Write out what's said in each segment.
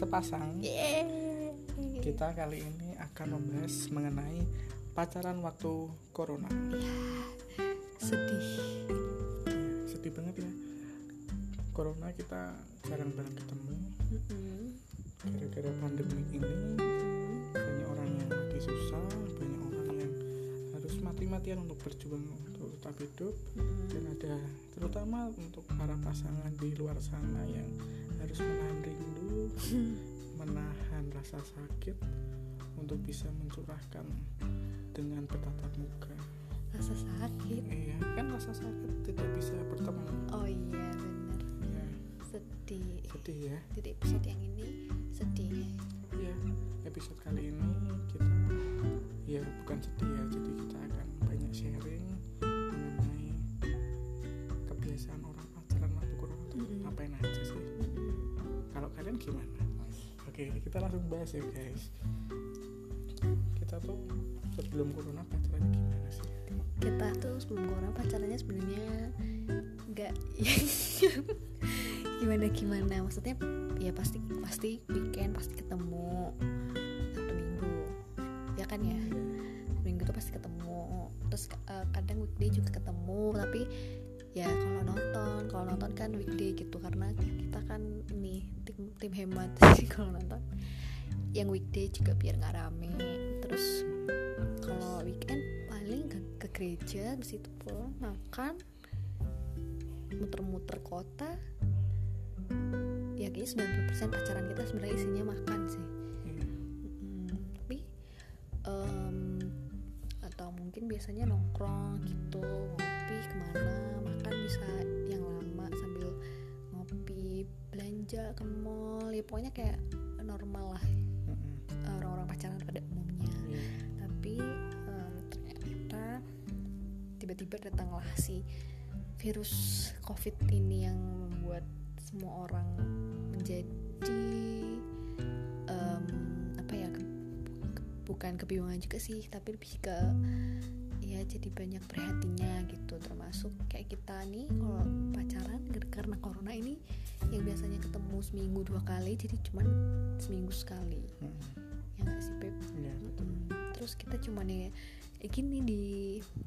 sepasang. Yeay. kita kali ini akan membahas mengenai pacaran waktu corona. Sedih. Ya, sedih banget ya. Corona kita jarang banget ketemu. Gara-gara pandemi ini banyak mati-matian untuk berjuang untuk tetap hidup Mm-mm. dan ada terutama untuk para pasangan di luar sana yang harus menahan rindu menahan rasa sakit untuk bisa mencurahkan dengan bertatap muka. Rasa sakit? Iya kan rasa sakit tidak bisa bertemu oh iya benar. Ya sedih. Sedih ya. Jadi episode yang ini sedih. Ya episode kali ini kita ya bukan sedih oke kita langsung bahas ya guys. Kita tuh sebelum corona pacaran gimana sih? Kita tuh sebelum corona pacarannya sebenarnya nggak gimana gimana maksudnya ya pasti pasti weekend pasti ketemu satu minggu. Ya kan ya? Minggu tuh pasti ketemu. Terus eh, kadang weekday juga ketemu tapi ya kalau nonton kalau nonton kan weekday gitu. Karena kita kan ini tim tim hemat. Sih kalau nonton yang weekday juga biar nggak rame. Terus kalau weekend paling ke, ke gereja di situ pulang makan muter-muter kota. Ya kayaknya 90% pacaran kita sebenarnya isinya makan sih. Tapi atau mungkin biasanya nongkrong gitu ngopi ke mana makan bisa yang lama sambil ngopi belanja ke mall ya pokoknya kayak normal lah Mm-mm. orang-orang pacaran pada umumnya Iya. tapi em, ternyata tiba-tiba datanglah si virus covid ini yang membuat semua orang menjadi em, apa ya ke- ke- bukan kebingungan juga sih tapi lebih ke jadi banyak perhatinya gitu. Termasuk kayak kita nih kalau pacaran karena corona ini yang biasanya ketemu seminggu dua kali jadi cuman seminggu sekali. Mm-mm. ya nggak sih Beb? Iya, betul. Mm, terus kita cuma nih eh, gini di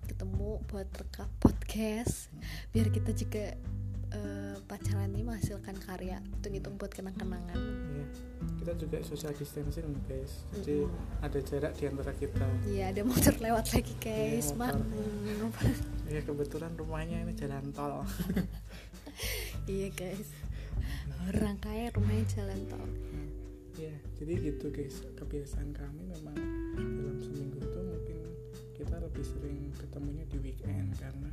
ketemu buat rekam podcast biar kita juga eh, pacaran ini menghasilkan karya itu hitung buat kenang-kenangan. Iya. kita juga social distancing nih, guys. Jadi Mm-mm. ada jarak di antara kita. Iya ada motor lewat lagi guys Iya, mak motor. ya kebetulan rumahnya ini jalan tol. Iya guys. Orang kaya rumahnya jalan tol. Ya jadi gitu guys. Kebiasaan kami memang dalam seminggu itu mungkin kita lebih sering ketemunya di weekend karena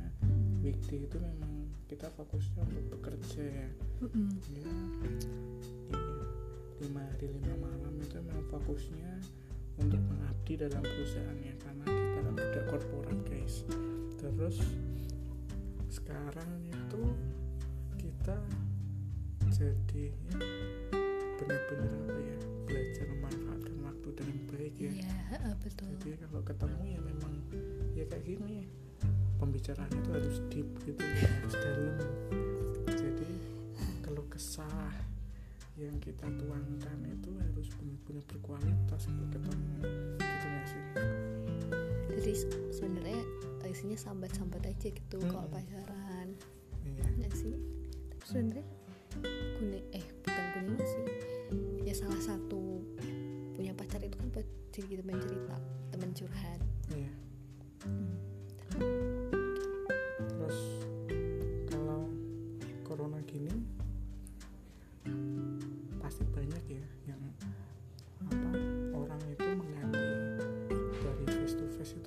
weekday itu memang kita fokusnya untuk bekerja ya. Mm-mm. ya iya. lima hari lima malam itu memang fokusnya untuk mengabdi dalam perusahaannya karena kita kan udah korporat guys. Terus sekarang itu kita jadi ya, benar-benar apa ya belajar memanfaatkan waktu dengan baik ya. Iya betul. Jadi kalau ketemu ya memang ya kayak gini pembicaraan itu harus deep gitu ya, harus dalam. Jadi kalau kesah yang kita tuangkan itu harus benar-benar berkualitas untuk ketemu gitu nggak sih? Jadi se- sebenarnya isinya sambat-sambat aja gitu kalau Mm-mm. pacaran. Iya. Nggak sih. Tapi sebenarnya guna eh bukan gunanya sih. Ya salah satu punya pacar itu kan buat jadi teman cerita teman curhat. Iya. Terus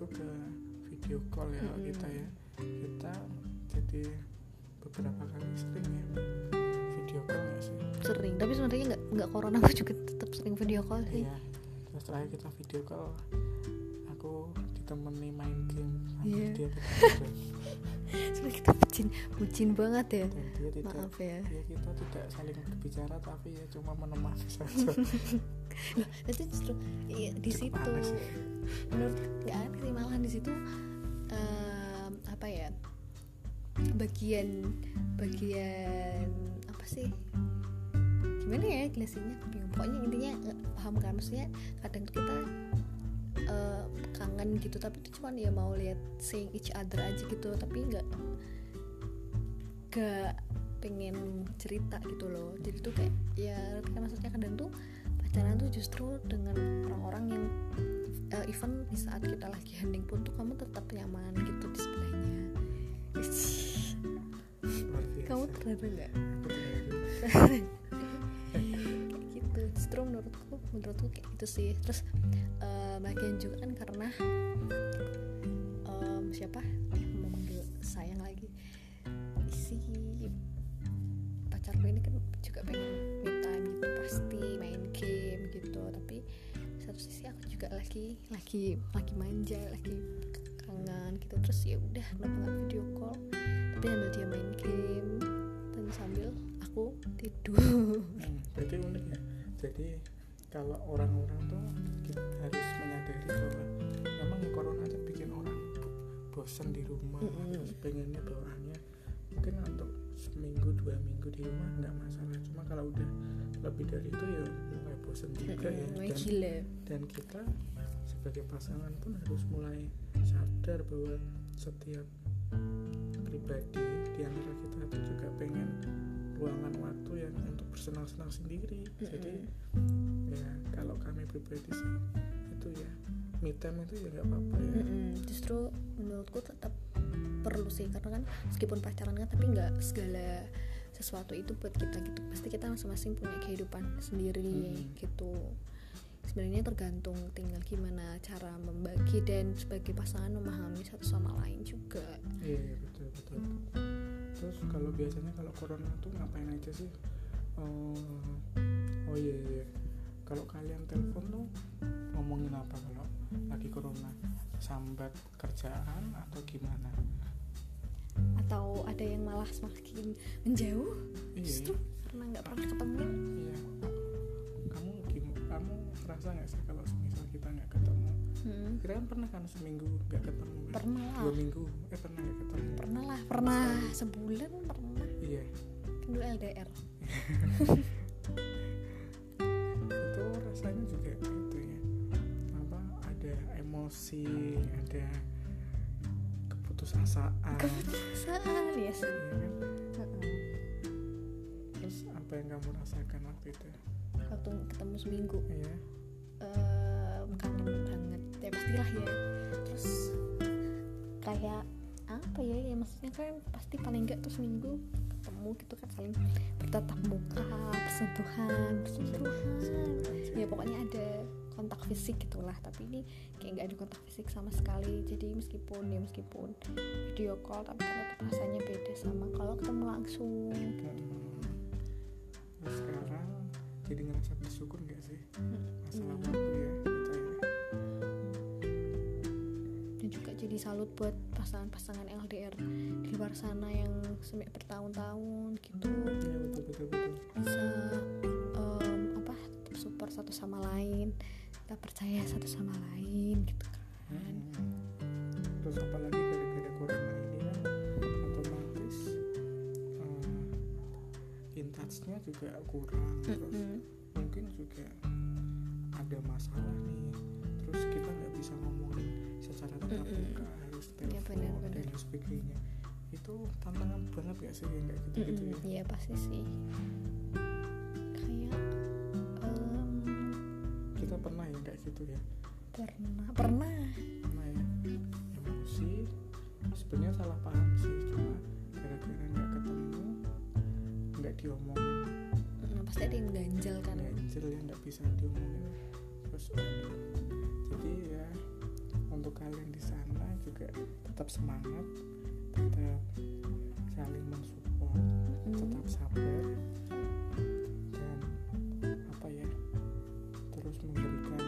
itu ke video call ya Mm-mm. kita ya. Kita jadi beberapa kali sering ya video call nggak sih. Sering tapi sebenarnya nggak nggak corona aku juga tetap sering video call sih. Iya terus terakhir kita video call aku ditemani main game sama Iya. dia kita sebenarnya kita bucin bucin banget ya. Dan dia tidak maaf ya. ya kita tidak saling berbicara tapi ya cuma menemani saja itu justru iya, di Cukup situ. aneh menurut nggak aneh sih malahan di situ em, apa ya bagian bagian apa sih gimana ya jelasinnya? Bingung. Pokoknya intinya paham kan? Maksudnya kadang kita eh, kangen gitu tapi itu cuman ya mau lihat seeing each other aja gitu. Tapi nggak nggak pengen cerita gitu loh. Jadi tuh kayak ya maksudnya kadang tuh pacaran tuh justru dengan orang-orang yang eh, even di saat kita lagi hening pun tuh kamu tetap nyaman gitu di sebelahnya. Kamu terharu nggak? Gitu justru menurutku menurutku kayak gitu sih. Terus eh, bagian juga kan karena em, siapa? Mau manggil sayang lagi. Si pacarku ini kan juga pengen satu sisi aku juga lagi lagi lagi manja lagi kangen gitu. Terus ya udah kenapa nggak video call tapi sambil dia main game dan sambil aku tidur. Hmm, berarti unik ya. Jadi kalau orang-orang tuh kita harus menyadari bahwa memang ya corona tuh bikin orang bosan di rumah terus pengennya bawaannya mungkin untuk seminggu dua minggu di rumah nggak masalah. Cuma kalau udah lebih dari itu ya juga ya. dan, gila. dan kita sebagai pasangan pun harus mulai sadar bahwa setiap pribadi di antara kita itu juga pengen ruangan waktu yang untuk bersenang-senang sendiri. Jadi ya kalau kami pribadi sih itu ya me time itu ya nggak apa-apa ya. Justru menurutku tetap perlu sih karena kan meskipun pacaran kan tapi nggak segala sesuatu itu buat kita gitu. Pasti kita masing-masing punya kehidupan sendiri Mm. gitu. Sebenarnya tergantung tinggal gimana cara membagi dan sebagai pasangan memahami satu sama lain juga. Iya iya, betul betul. Terus kalau biasanya kalau corona tuh ngapain aja sih? Oh, oh iya iya iya. kalau kalian telepon tuh ngomongin apa kalau lagi corona? Sambat kerjaan atau gimana atau ada yang malah semakin menjauh? Iya. Justru karena nggak pernah ketemu. Iya. Kamu kamu ngerasa nggak sih kalau misal kita nggak ketemu? Hmm, kita kan pernah kan seminggu nggak ketemu? Pernah dua lah minggu? Eh pernah nggak ketemu? Pernah lah pernah. Sebulan pernah. Iya. Dulu LDR itu rasanya juga itu ya. Apa ada emosi ada keputusasaan. Keputusasaan ya sih. Iya kan? Terus apa yang kamu rasakan waktu itu? Waktu ketemu seminggu. Iya. Em, kangen banget ya pastilah ya. Terus kayak apa ya ya maksudnya kan pasti paling enggak tuh seminggu ketemu gitu kan saling bertatap muka bersentuhan bersentuhan ya pokoknya ada kontak fisik gitulah. Tapi ini kayak nggak ada kontak fisik sama sekali. Jadi meskipun ya meskipun video call tapi kan tetap rasanya beda sama kalau ketemu langsung. Terus sekarang jadi ngerasa bersyukur nggak sih? Masalah Hmm. waktu ya kita ya. Dan juga jadi salut buat pasangan-pasangan LDR di luar sana yang sampai bertahun-tahun gitu. Iya betul betul betul. Bisa em, apa support satu sama lain kita percaya satu sama lain gitu kan. Hmm. terus apalagi gara-gara corona ini kan? Otomatis uh, in touch-nya juga kurang terus Mm-mm. mungkin juga ada masalah nih. Terus kita nggak bisa ngomongin secara tatap Mm-mm. muka harus Iya, telepon benar, dan sebagainya. Itu tantangan banget gak sih kayak gitu gitu Mm-mm, ya? Iya pasti sih kita pernah ya kayak gitu ya? Pernah pernah. Pernah ya? Emosi sebenarnya salah paham sih cuma gara-gara nggak ketemu nggak diomongin. Mm, pasti ada yang ganjal kan? Ganjel yang nggak bisa diomongin. Terus jadi ya untuk kalian di sana juga tetap semangat tetap saling mensupport Mm, tetap sabar memberikan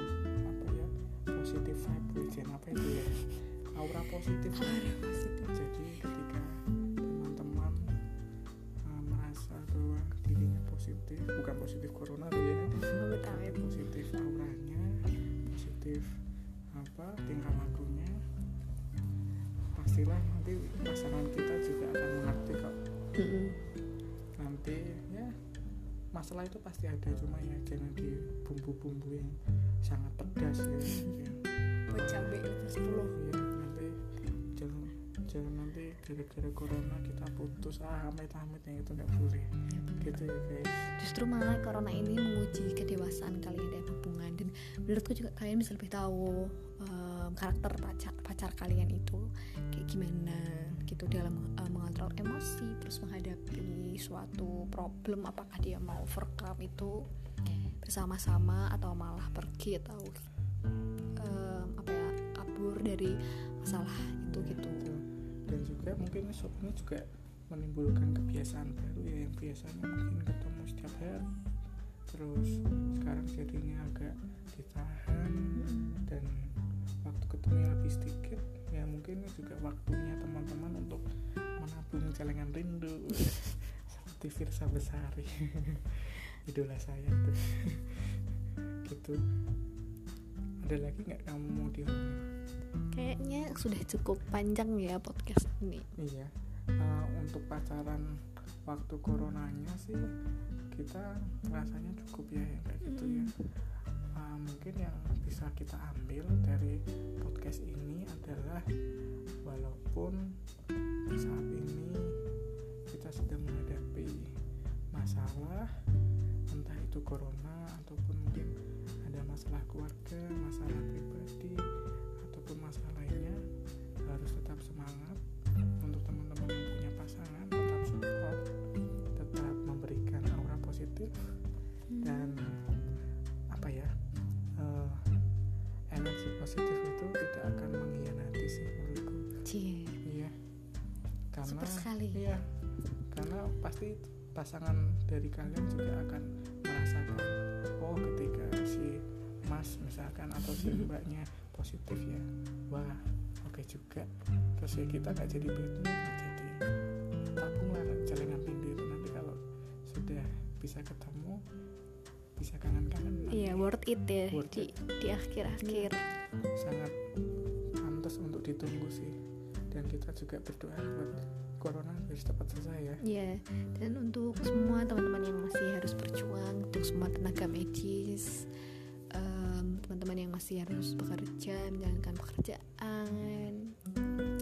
apa ya positif vibration apa itu ya aura positif aura positif. jadi ketika teman-teman uh, merasa bahwa dirinya positif bukan positif corona tuh ya masalah itu pasti ada cuma ya jangan di bumbu-bumbu yang sangat pedas ya, ya. buat cabai level 10 Iya, nanti jangan jangan nanti gara-gara corona kita putus ah amit-amit yang itu nggak boleh. Gitu ya guys. Justru malah corona ini menguji kedewasaan kalian dalam hubungan. Dan menurutku juga kalian bisa lebih tahu em, karakter pacar pacar kalian itu kayak gimana gitu dalam eh, mengontrol emosi terus menghadapi suatu problem apakah dia mau overcome itu bersama-sama atau malah pergi atau em, apa ya kabur dari masalah itu gitu. Dan juga mungkin ini juga menimbulkan kebiasaan baru ya yang biasanya mungkin ketemu setiap hari. Terus sekarang jadinya agak ditahan dan waktu ketemu lebih sedikit ya mungkin ini juga waktunya teman-teman untuk menabung celengan rindu. Seperti Firsa Besari. Idola saya. Tuh gitu. Ada lagi nggak kamu mau diomongin? Kayaknya sudah cukup panjang ya podcast ini. Iya, eh, untuk pacaran waktu coronanya sih kita rasanya cukup ya bisa kita ambil dari podcast ini adalah walaupun saat ini kita sedang menghadapi masalah entah itu corona ataupun mungkin ada masalah keluarga, masalah pribadi ataupun masalah lainnya harus tetap semangat untuk teman-teman yang punya pasangan karena super sekali. iya karena pasti pasangan dari kalian juga akan merasakan oh ketika si mas misalkan atau si mbaknya positif ya wah oke juga. Terus ya kita nggak jadi bad mood nggak jadi tabunglah celengan itu nanti kalau sudah bisa ketemu bisa kangen-kangen Iya worth it ya Worth di di akhir-akhir. sangat pantas untuk ditunggu sih dan kita juga berdoa buat corona biar cepat selesai ya Iya. Dan untuk semua teman-teman yang masih harus berjuang, untuk semua tenaga medis, em, teman-teman yang masih harus bekerja, menjalankan pekerjaan,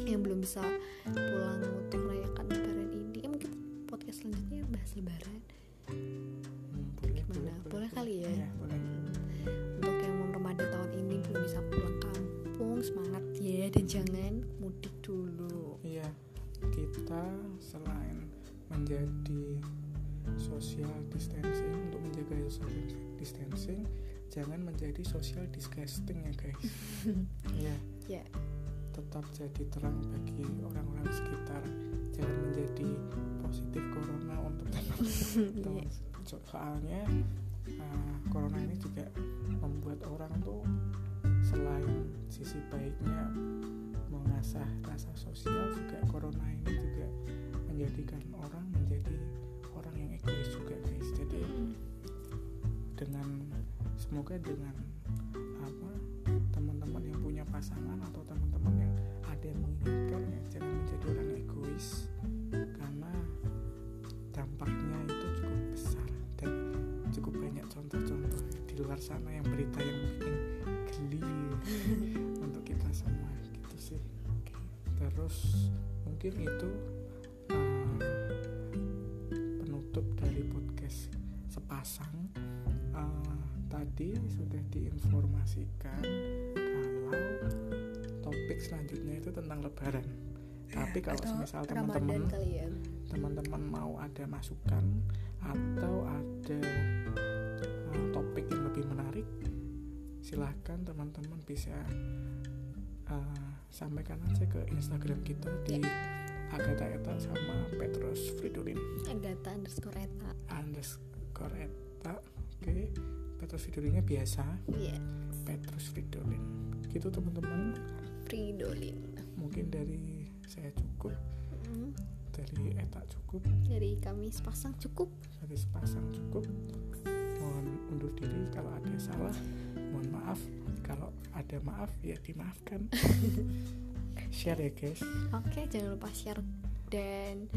yang belum bisa pulang untuk merayakan Lebaran ini, eh, mungkin podcast selanjutnya bahas Lebaran. Hmm, boleh, Gimana? Boleh kali ya? Iya, boleh. Untuk yang mau Ramadan tahun ini belum bisa pulang kampung, semangat ya dan jangan menjadi social distancing untuk menjaga social distancing, jangan menjadi social disgusting ya guys. Ya, tetap jadi terang bagi orang-orang sekitar. Jangan menjadi positif corona untuk teman-teman. So- Soalnya uh, corona ini juga membuat orang tuh selain sisi baiknya mengasah rasa sosial juga corona ini juga menjadikan orang menjadi orang yang egois juga guys. Jadi dengan semoga dengan apa teman-teman yang punya pasangan atau teman-teman yang ada yang menginginkan ya jangan menjadi orang egois. Karena dampaknya itu cukup besar dan cukup banyak contoh-contoh di luar sana yang berita yang bikin geli untuk kita semua gitu sih. Terus mungkin itu penutup dari podcast sepasang. Eh, tadi sudah diinformasikan kalau topik selanjutnya itu tentang lebaran. Tapi kalau Atau misal teman-teman ya. teman-teman mau ada masukan atau ada uh, topik yang lebih menarik silahkan teman-teman bisa uh, sampaikan aja ke Instagram kita di Agatha Eta sama Petrus Fridolin. Agatha underscore Eta. underscore Eta oke. Petrus Fridolinnya biasa. Iya, Petrus Fridolin. Gitu teman-teman. Fridolin. mungkin dari saya cukup. Hmm, dari Eta cukup. Dari kami sepasang cukup. dari sepasang cukup. Mohon undur diri kalau ada salah. Mohon maaf. Kalau ada maaf ya dimaafkan share ya guys. Oke, jangan lupa share dan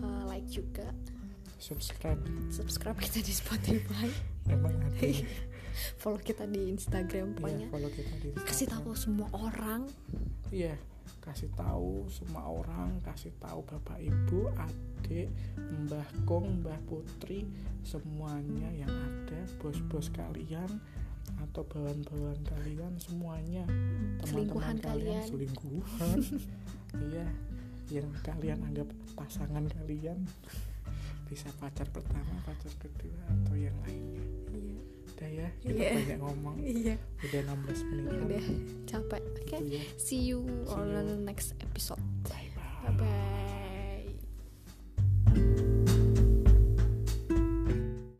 uh, like juga. subscribe. Subscribe kita di Spotify. Emang ada follow kita di Instagram Iya, pokoknya. follow kita di kasih Instagram. tahu semua orang. Iya, kasih tahu semua orang, kasih tahu bapak ibu, adik, mbah kong, mbah putri, semuanya yang ada, bos-bos kalian atau bawan-bawan kalian, semuanya teman-teman kalian kalian selingkuhan, iya, yang kalian anggap pasangan kalian bisa pacar pertama, pacar kedua atau yang lainnya. iya Udah ya, kita Iya. banyak ngomong, iya udah 16 menit. udah capek oke Gitu ya. see you See on you. the next episode